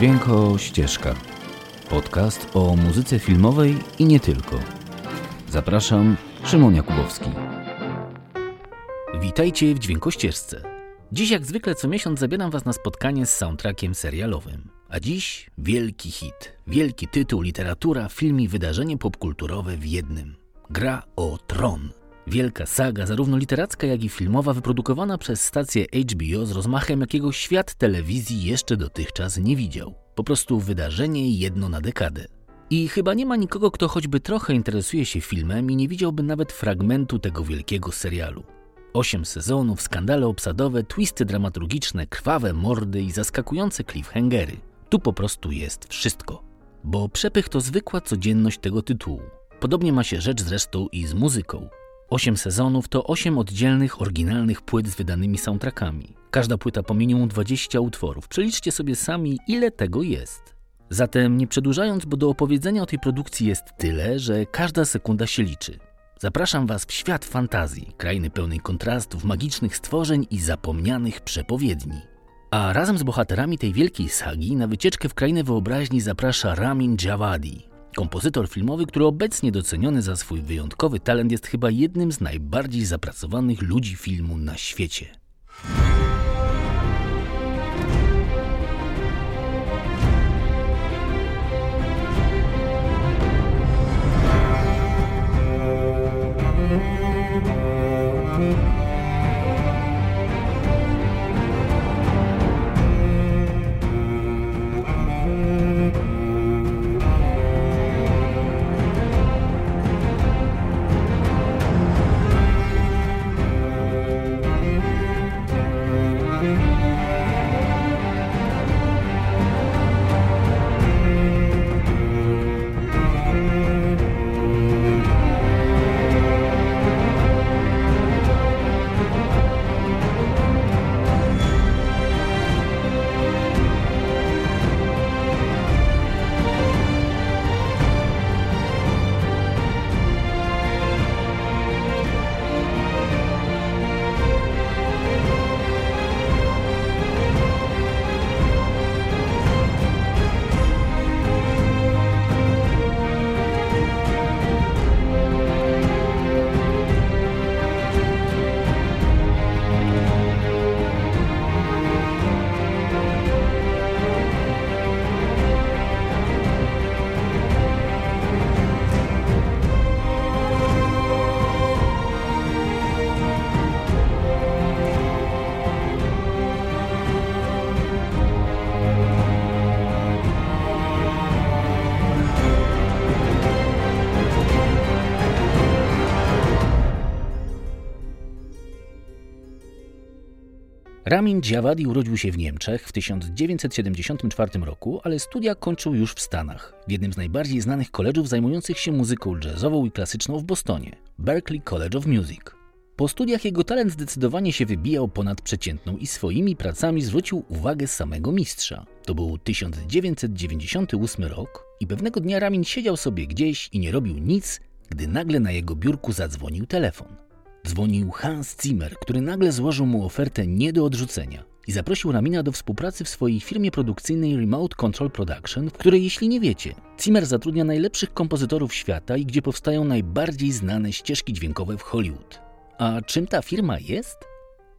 Dźwięko Ścieżka. Podcast o muzyce filmowej i nie tylko. Zapraszam, Szymon Jakubowski. Witajcie w Dźwiękościeżce. Dziś jak zwykle co miesiąc zabieram Was na spotkanie z soundtrackiem serialowym. A dziś wielki hit, wielki tytuł, literatura, film i wydarzenie popkulturowe w jednym. Gra o Tron. Wielka saga, zarówno literacka, jak i filmowa, wyprodukowana przez stację HBO z rozmachem, jakiego świat telewizji jeszcze dotychczas nie widział. Po prostu wydarzenie jedno na dekadę. I chyba nie ma nikogo, kto choćby trochę interesuje się filmem i nie widziałby nawet fragmentu tego wielkiego serialu. Osiem sezonów, skandale obsadowe, twisty dramaturgiczne, krwawe mordy i zaskakujące cliffhangery. Tu po prostu jest wszystko. Bo przepych to zwykła codzienność tego tytułu. Podobnie ma się rzecz zresztą i z muzyką. Osiem sezonów to osiem oddzielnych, oryginalnych płyt z wydanymi soundtrackami. Każda płyta po minimum 20 utworów. Przeliczcie sobie sami, ile tego jest. Zatem nie przedłużając, bo do opowiedzenia o tej produkcji jest tyle, że każda sekunda się liczy. Zapraszam Was w świat fantazji, krainy pełnej kontrastów, magicznych stworzeń i zapomnianych przepowiedni. A razem z bohaterami tej wielkiej sagi na wycieczkę w krainę wyobraźni zaprasza Ramin Djawadi, kompozytor filmowy, który obecnie doceniony za swój wyjątkowy talent jest chyba jednym z najbardziej zapracowanych ludzi filmu na świecie. Ramin Djawadi urodził się w Niemczech w 1974 roku, ale studia kończył już w Stanach, w jednym z najbardziej znanych koledżów zajmujących się muzyką jazzową i klasyczną w Bostonie Berklee College of Music. Po studiach jego talent zdecydowanie się wybijał ponad przeciętną i swoimi pracami zwrócił uwagę samego mistrza. To był 1998 rok i pewnego dnia Ramin siedział sobie gdzieś i nie robił nic, gdy nagle na jego biurku zadzwonił telefon. Dzwonił Hans Zimmer, który nagle złożył mu ofertę nie do odrzucenia i zaprosił Ramina do współpracy w swojej firmie produkcyjnej Remote Control Production, w której, jeśli nie wiecie, Zimmer zatrudnia najlepszych kompozytorów świata i gdzie powstają najbardziej znane ścieżki dźwiękowe w Hollywood. A czym ta firma jest?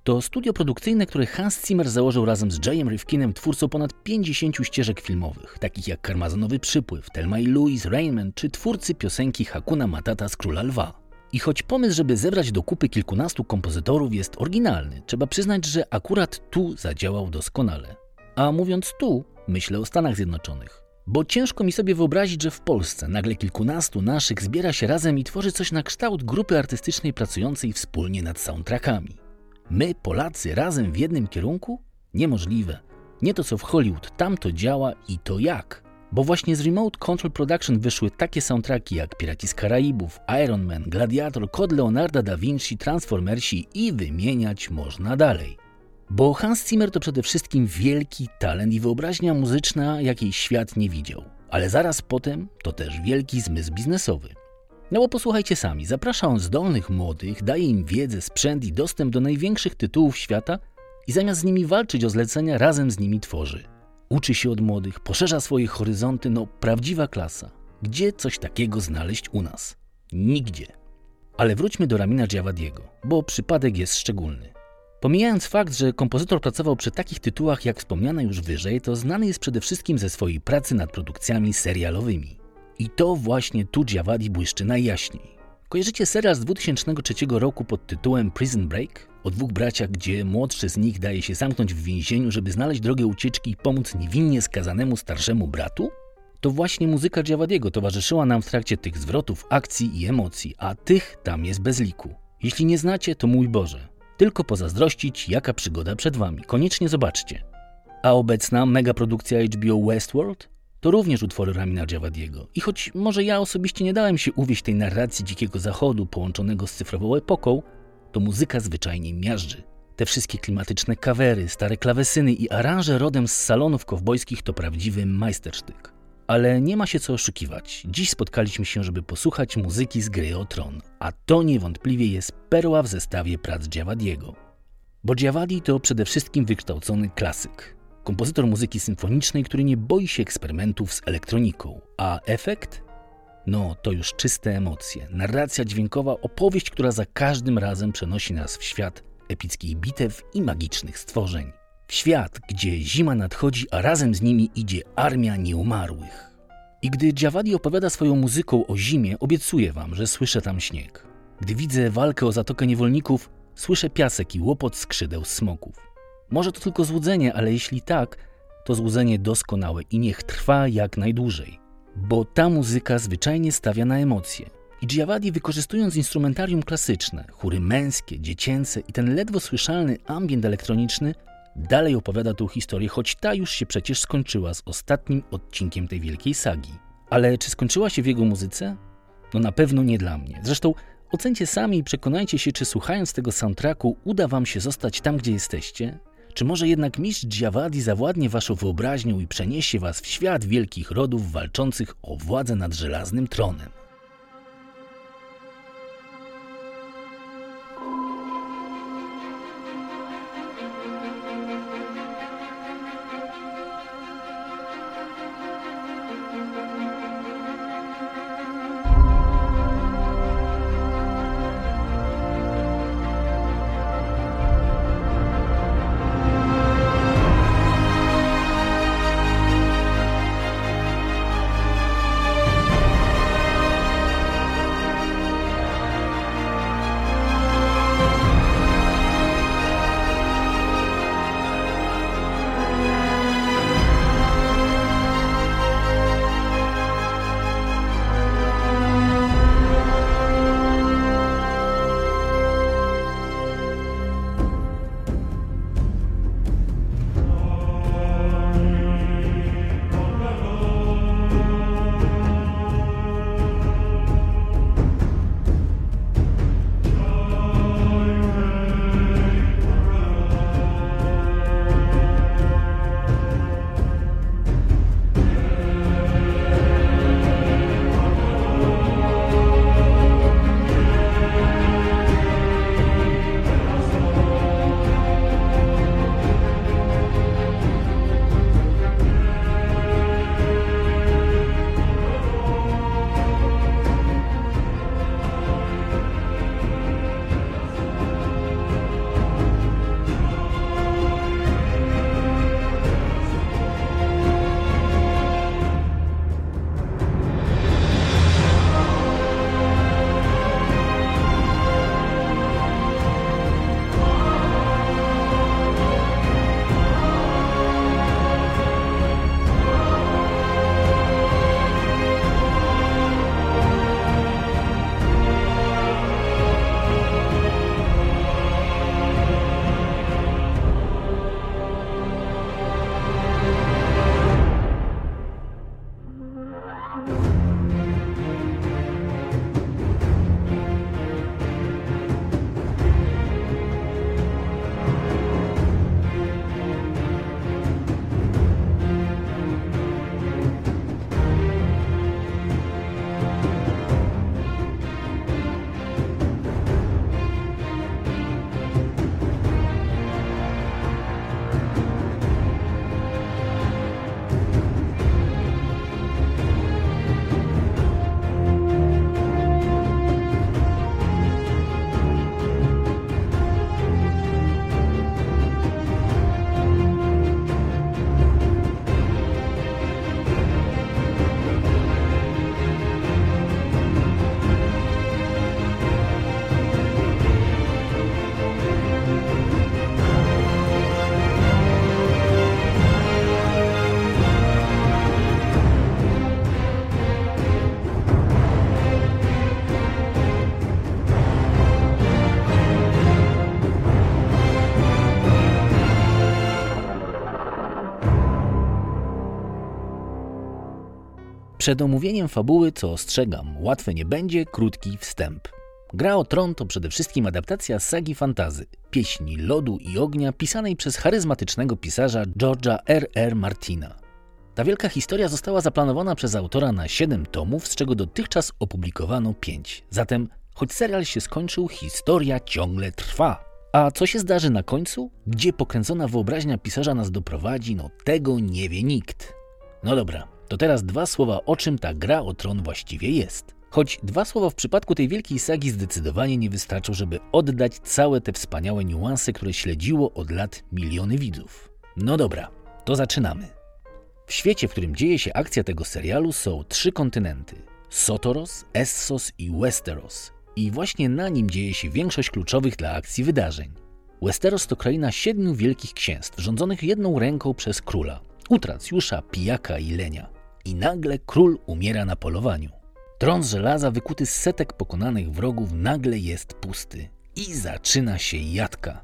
To studio produkcyjne, które Hans Zimmer założył razem z Jayem Rifkinem, twórcą ponad 50 ścieżek filmowych, takich jak Karmazonowy Przypływ, Telma i Louise, Raymond czy twórcy piosenki Hakuna Matata z Króla Lwa. I choć pomysł, żeby zebrać do kupy kilkunastu kompozytorów jest oryginalny, trzeba przyznać, że akurat tu zadziałał doskonale. A mówiąc tu, myślę o Stanach Zjednoczonych. Bo ciężko mi sobie wyobrazić, że w Polsce nagle kilkunastu naszych zbiera się razem i tworzy coś na kształt grupy artystycznej pracującej wspólnie nad soundtrackami. My, Polacy, razem w jednym kierunku? Niemożliwe. Nie to co w Hollywood, tam to działa i to jak. Bo właśnie z Remote Control Production wyszły takie soundtracki jak Piraci z Karaibów, Iron Man, Gladiator, Kod Leonarda da Vinci, Transformersi i wymieniać można dalej. Bo Hans Zimmer to przede wszystkim wielki talent i wyobraźnia muzyczna, jakiej świat nie widział. Ale zaraz potem to też wielki zmysł biznesowy. No bo posłuchajcie sami, zaprasza on zdolnych młodych, daje im wiedzę, sprzęt i dostęp do największych tytułów świata i zamiast z nimi walczyć o zlecenia, razem z nimi tworzy. Uczy się od młodych, poszerza swoje horyzonty, no prawdziwa klasa. Gdzie coś takiego znaleźć u nas? Nigdzie. Ale wróćmy do Ramina Djawadiego, bo przypadek jest szczególny. Pomijając fakt, że kompozytor pracował przy takich tytułach jak wspomniane już wyżej, to znany jest przede wszystkim ze swojej pracy nad produkcjami serialowymi. I to właśnie tu Djawadi błyszczy najjaśniej. Kojarzycie serial z 2003 roku pod tytułem Prison Break? O dwóch braciach, gdzie młodszy z nich daje się zamknąć w więzieniu, żeby znaleźć drogę ucieczki i pomóc niewinnie skazanemu starszemu bratu? To właśnie muzyka Djawadiego towarzyszyła nam w trakcie tych zwrotów, akcji i emocji, a tych tam jest bez liku. Jeśli nie znacie, to mój Boże. Tylko pozazdrościć, jaka przygoda przed Wami. Koniecznie zobaczcie. A obecna megaprodukcja HBO Westworld to również utwory Ramina Djawadiego. I choć może ja osobiście nie dałem się uwieść tej narracji dzikiego zachodu połączonego z cyfrową epoką, to muzyka zwyczajnie miażdży. Te wszystkie klimatyczne kawery, stare klawesyny i aranże rodem z salonów kowbojskich to prawdziwy majstersztyk. Ale nie ma się co oszukiwać. Dziś spotkaliśmy się, żeby posłuchać muzyki z gry o tron, a to niewątpliwie jest perła w zestawie prac Djawadiego. Bo Djawadi to przede wszystkim wykształcony klasyk, kompozytor muzyki symfonicznej, który nie boi się eksperymentów z elektroniką, a efekt? No, to już czyste emocje, narracja dźwiękowa, opowieść, która za każdym razem przenosi nas w świat epickich bitew i magicznych stworzeń. W świat, gdzie zima nadchodzi, a razem z nimi idzie armia nieumarłych. I gdy Djawadi opowiada swoją muzyką o zimie, obiecuję wam, że słyszę tam śnieg. Gdy widzę walkę o Zatokę Niewolników, słyszę piasek i łopot skrzydeł smoków. Może to tylko złudzenie, ale jeśli tak, to złudzenie doskonałe i niech trwa jak najdłużej. Bo ta muzyka zwyczajnie stawia na emocje. I Djawadi wykorzystując instrumentarium klasyczne, chóry męskie, dziecięce i ten ledwo słyszalny ambient elektroniczny, dalej opowiada tą historię, choć ta już się przecież skończyła z ostatnim odcinkiem tej wielkiej sagi. Ale czy skończyła się w jego muzyce? No na pewno nie dla mnie. Zresztą ocencie sami i przekonajcie się, czy słuchając tego soundtracku uda wam się zostać tam, gdzie jesteście, czy może jednak mistrz Djawadi zawładnie waszą wyobraźnią i przeniesie was w świat wielkich rodów walczących o władzę nad żelaznym tronem? Przed omówieniem fabuły, co ostrzegam, łatwe nie będzie, krótki wstęp. Gra o Tron to przede wszystkim adaptacja sagi fantazy, pieśni lodu i ognia pisanej przez charyzmatycznego pisarza George'a R. R. Martina. Ta wielka historia została zaplanowana przez autora na 7 tomów, z czego dotychczas opublikowano 5. Zatem, choć serial się skończył, historia ciągle trwa. A co się zdarzy na końcu? Gdzie pokręcona wyobraźnia pisarza nas doprowadzi? No tego nie wie nikt. No dobra, to teraz dwa słowa o czym ta gra o tron właściwie jest. Choć dwa słowa w przypadku tej wielkiej sagi zdecydowanie nie wystarczą, żeby oddać całe te wspaniałe niuanse, które śledziło od lat miliony widzów. No dobra, to zaczynamy. W świecie, w którym dzieje się akcja tego serialu są trzy kontynenty. Sotoros, Essos i Westeros. I właśnie na nim dzieje się większość kluczowych dla akcji wydarzeń. Westeros to kraina siedmiu wielkich księstw, rządzonych jedną ręką przez króla, Utracjusza, Pijaka i Lenia. I nagle król umiera na polowaniu. Tron żelaza wykuty z setek pokonanych wrogów nagle jest pusty. I zaczyna się jadka.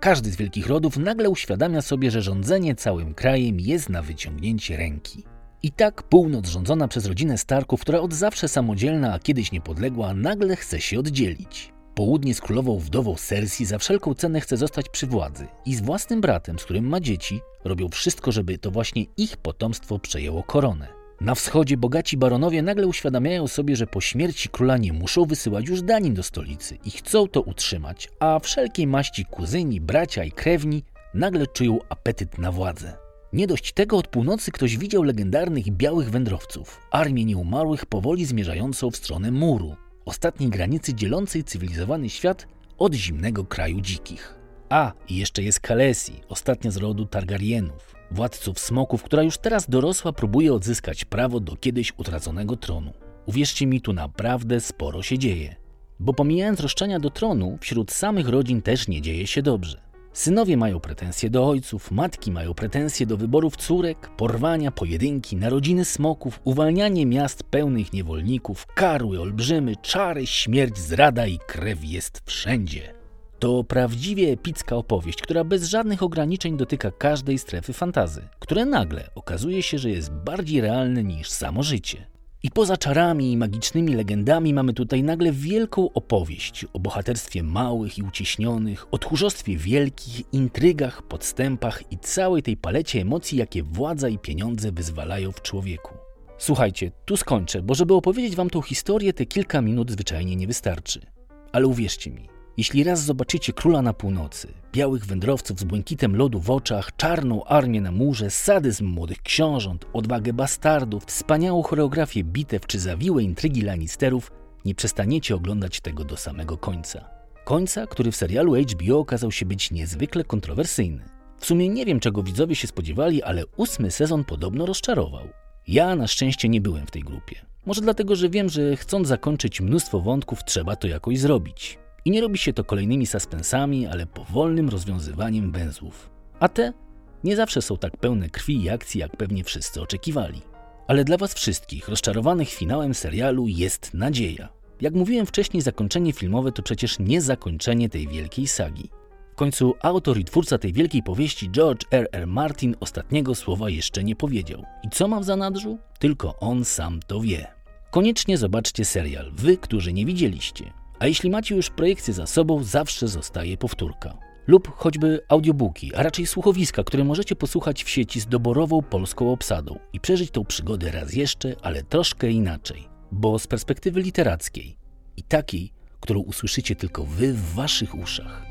Każdy z wielkich rodów nagle uświadamia sobie, że rządzenie całym krajem jest na wyciągnięcie ręki. I tak północ rządzona przez rodzinę Starków, która od zawsze samodzielna, a kiedyś niepodległa, nagle chce się oddzielić. Południe z królową wdową Cersei za wszelką cenę chce zostać przy władzy i z własnym bratem, z którym ma dzieci, robią wszystko, żeby to właśnie ich potomstwo przejęło koronę. Na wschodzie bogaci baronowie nagle uświadamiają sobie, że po śmierci króla nie muszą wysyłać już danin do stolicy i chcą to utrzymać, a wszelkiej maści kuzyni, bracia i krewni nagle czują apetyt na władzę. Nie dość tego, od północy ktoś widział legendarnych białych wędrowców, armię nieumarłych powoli zmierzającą w stronę muru, ostatniej granicy dzielącej cywilizowany świat od zimnego kraju dzikich. A, i jeszcze jest Kalesi, ostatnia z rodu Targaryenów, władców smoków, która już teraz dorosła próbuje odzyskać prawo do kiedyś utraconego tronu. Uwierzcie mi, tu naprawdę sporo się dzieje. Bo pomijając roszczenia do tronu, wśród samych rodzin też nie dzieje się dobrze. Synowie mają pretensje do ojców, matki mają pretensje do wyborów córek, porwania, pojedynki, narodziny smoków, uwalnianie miast pełnych niewolników, karły, olbrzymy, czary, śmierć, zrada i krew jest wszędzie. To prawdziwie epicka opowieść, która bez żadnych ograniczeń dotyka każdej strefy fantazy, które nagle okazuje się, że jest bardziej realne niż samo życie. I poza czarami i magicznymi legendami mamy tutaj nagle wielką opowieść o bohaterstwie małych i uciśnionych, o tchórzostwie wielkich, intrygach, podstępach i całej tej palecie emocji, jakie władza i pieniądze wyzwalają w człowieku. Słuchajcie, tu skończę, bo żeby opowiedzieć wam tą historię, te kilka minut zwyczajnie nie wystarczy. Ale uwierzcie mi, jeśli raz zobaczycie króla na północy, białych wędrowców z błękitem lodu w oczach, czarną armię na murze, sadyzm młodych książąt, odwagę bastardów, wspaniałą choreografię bitew czy zawiłe intrygi Lannisterów, nie przestaniecie oglądać tego do samego końca. Końca, który w serialu HBO okazał się być niezwykle kontrowersyjny. W sumie nie wiem, czego widzowie się spodziewali, ale ósmy sezon podobno rozczarował. Ja na szczęście nie byłem w tej grupie. Może dlatego, że wiem, że chcąc zakończyć mnóstwo wątków, trzeba to jakoś zrobić. I nie robi się to kolejnymi suspensami, ale powolnym rozwiązywaniem węzłów. A te nie zawsze są tak pełne krwi i akcji, jak pewnie wszyscy oczekiwali. Ale dla Was wszystkich, rozczarowanych finałem serialu, jest nadzieja. Jak mówiłem wcześniej, zakończenie filmowe to przecież nie zakończenie tej wielkiej sagi. W końcu autor i twórca tej wielkiej powieści George R. R. Martin ostatniego słowa jeszcze nie powiedział. I co ma w zanadrzu? Tylko on sam to wie. Koniecznie zobaczcie serial, wy, którzy nie widzieliście. A jeśli macie już projekcję za sobą, zawsze zostaje powtórka. Lub choćby audiobooki, a raczej słuchowiska, które możecie posłuchać w sieci z doborową polską obsadą i przeżyć tą przygodę raz jeszcze, ale troszkę inaczej. Bo z perspektywy literackiej i takiej, którą usłyszycie tylko wy w waszych uszach.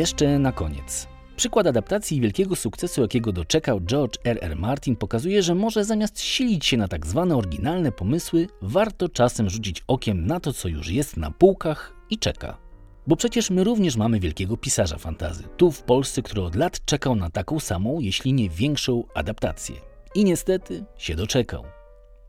Jeszcze na koniec. Przykład adaptacji wielkiego sukcesu, jakiego doczekał George R. R. Martin, pokazuje, że może zamiast silić się na tak zwane oryginalne pomysły, warto czasem rzucić okiem na to, co już jest na półkach i czeka. Bo przecież my również mamy wielkiego pisarza fantazy, tu w Polsce, który od lat czekał na taką samą, jeśli nie większą adaptację. I niestety się doczekał.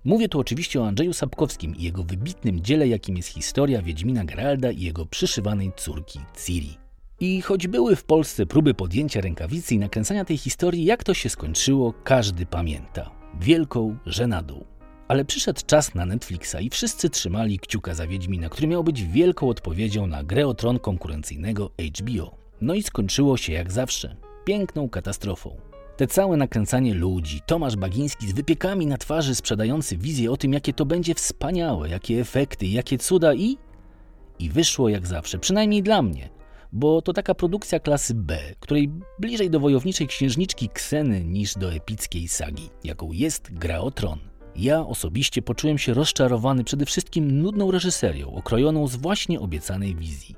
Mówię tu oczywiście o Andrzeju Sapkowskim i jego wybitnym dziele, jakim jest historia Wiedźmina Geralda i jego przyszywanej córki Ciri. I choć były w Polsce próby podjęcia rękawicy i nakręcania tej historii, jak to się skończyło, każdy pamięta. Wielką żenadą. Ale przyszedł czas na Netflixa i wszyscy trzymali kciuka za Wiedźmina, który miał być wielką odpowiedzią na grę o tron konkurencyjnego HBO. No i skończyło się jak zawsze. Piękną katastrofą. Te całe nakręcanie ludzi, Tomasz Bagiński z wypiekami na twarzy sprzedający wizję o tym, jakie to będzie wspaniałe, jakie efekty, jakie cuda i... I wyszło jak zawsze, przynajmniej dla mnie – bo to taka produkcja klasy B, której bliżej do wojowniczej księżniczki Kseny niż do epickiej sagi, jaką jest Gra o Tron. Ja osobiście poczułem się rozczarowany przede wszystkim nudną reżyserią, okrojoną z właśnie obiecanej wizji.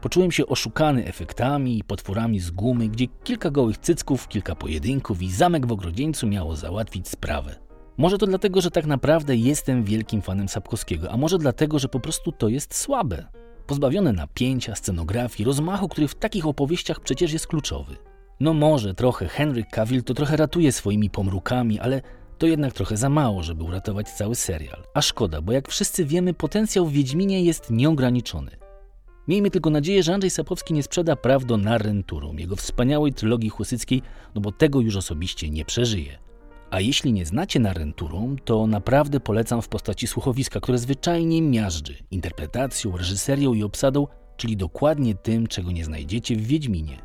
Poczułem się oszukany efektami i potworami z gumy, gdzie kilka gołych cycków, kilka pojedynków i zamek w ogrodzieńcu miało załatwić sprawę. Może to dlatego, że tak naprawdę jestem wielkim fanem Sapkowskiego, a może dlatego, że po prostu to jest słabe pozbawione napięcia, scenografii, rozmachu, który w takich opowieściach przecież jest kluczowy. No może trochę Henry Cavill to trochę ratuje swoimi pomrukami, ale to jednak trochę za mało, żeby uratować cały serial. A szkoda, bo jak wszyscy wiemy, potencjał w Wiedźminie jest nieograniczony. Miejmy tylko nadzieję, że Andrzej Sapowski nie sprzeda praw do Narrenturum, jego wspaniałej trylogii husyckiej, no bo tego już osobiście nie przeżyje. A jeśli nie znacie Narenturum, to naprawdę polecam w postaci słuchowiska, które zwyczajnie miażdży interpretacją, reżyserią i obsadą, czyli dokładnie tym, czego nie znajdziecie w Wiedźminie.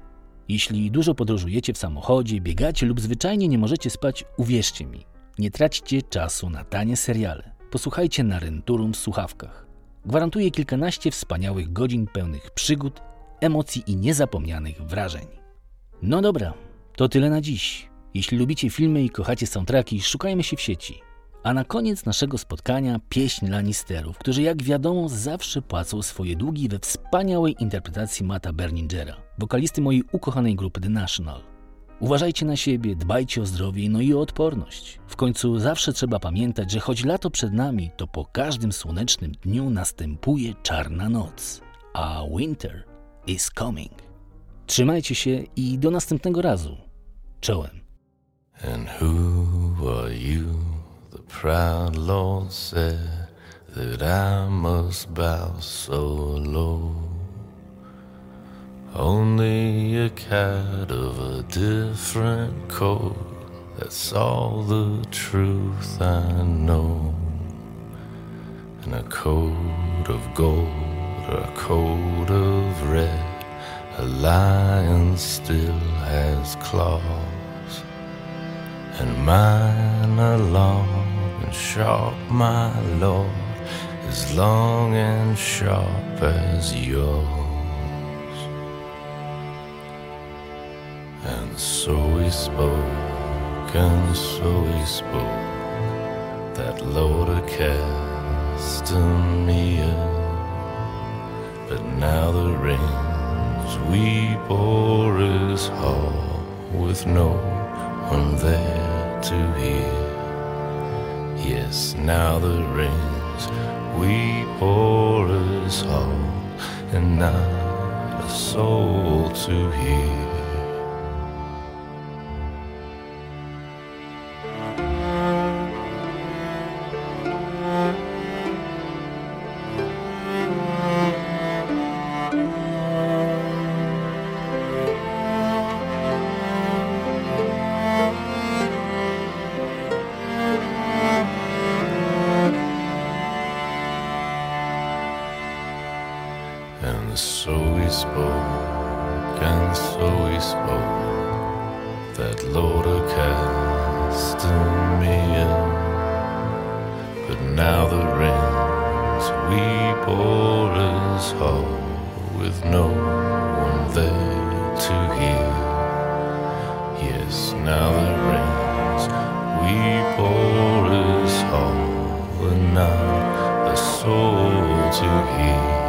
Jeśli dużo podróżujecie w samochodzie, biegacie lub zwyczajnie nie możecie spać, uwierzcie mi, nie traćcie czasu na tanie seriale. Posłuchajcie Narenturum w słuchawkach. Gwarantuję kilkanaście wspaniałych godzin pełnych przygód, emocji i niezapomnianych wrażeń. No dobra, to tyle na dziś. Jeśli lubicie filmy i kochacie soundtracki, szukajmy się w sieci. A na koniec naszego spotkania pieśń Lannisterów, którzy jak wiadomo zawsze płacą swoje długi we wspaniałej interpretacji Mata Berningera, wokalisty mojej ukochanej grupy The National. Uważajcie na siebie, dbajcie o zdrowie, no i o odporność. W końcu zawsze trzeba pamiętać, że choć lato przed nami, to po każdym słonecznym dniu następuje czarna noc, a winter is coming. Trzymajcie się i do następnego razu. Czołem. And who are you? The proud Lord said that I must bow so low. Only a cat of a different coat, that's all the truth I know. And a coat of gold or a coat of red, a lion still has claws and mine are long and sharp, my lord, as long and sharp as yours. And so we spoke, and so we spoke, that Lord of Castamere. But now the rains we bore is hall with no one there to hear. Yes, now the rains we pour us all, and not a soul to hear. And so we spoke, and so we spoke, that Lord cast me in. But now the rains we pour us home, with no one there to hear. Yes, now the rains we pour us home, and not a soul to hear.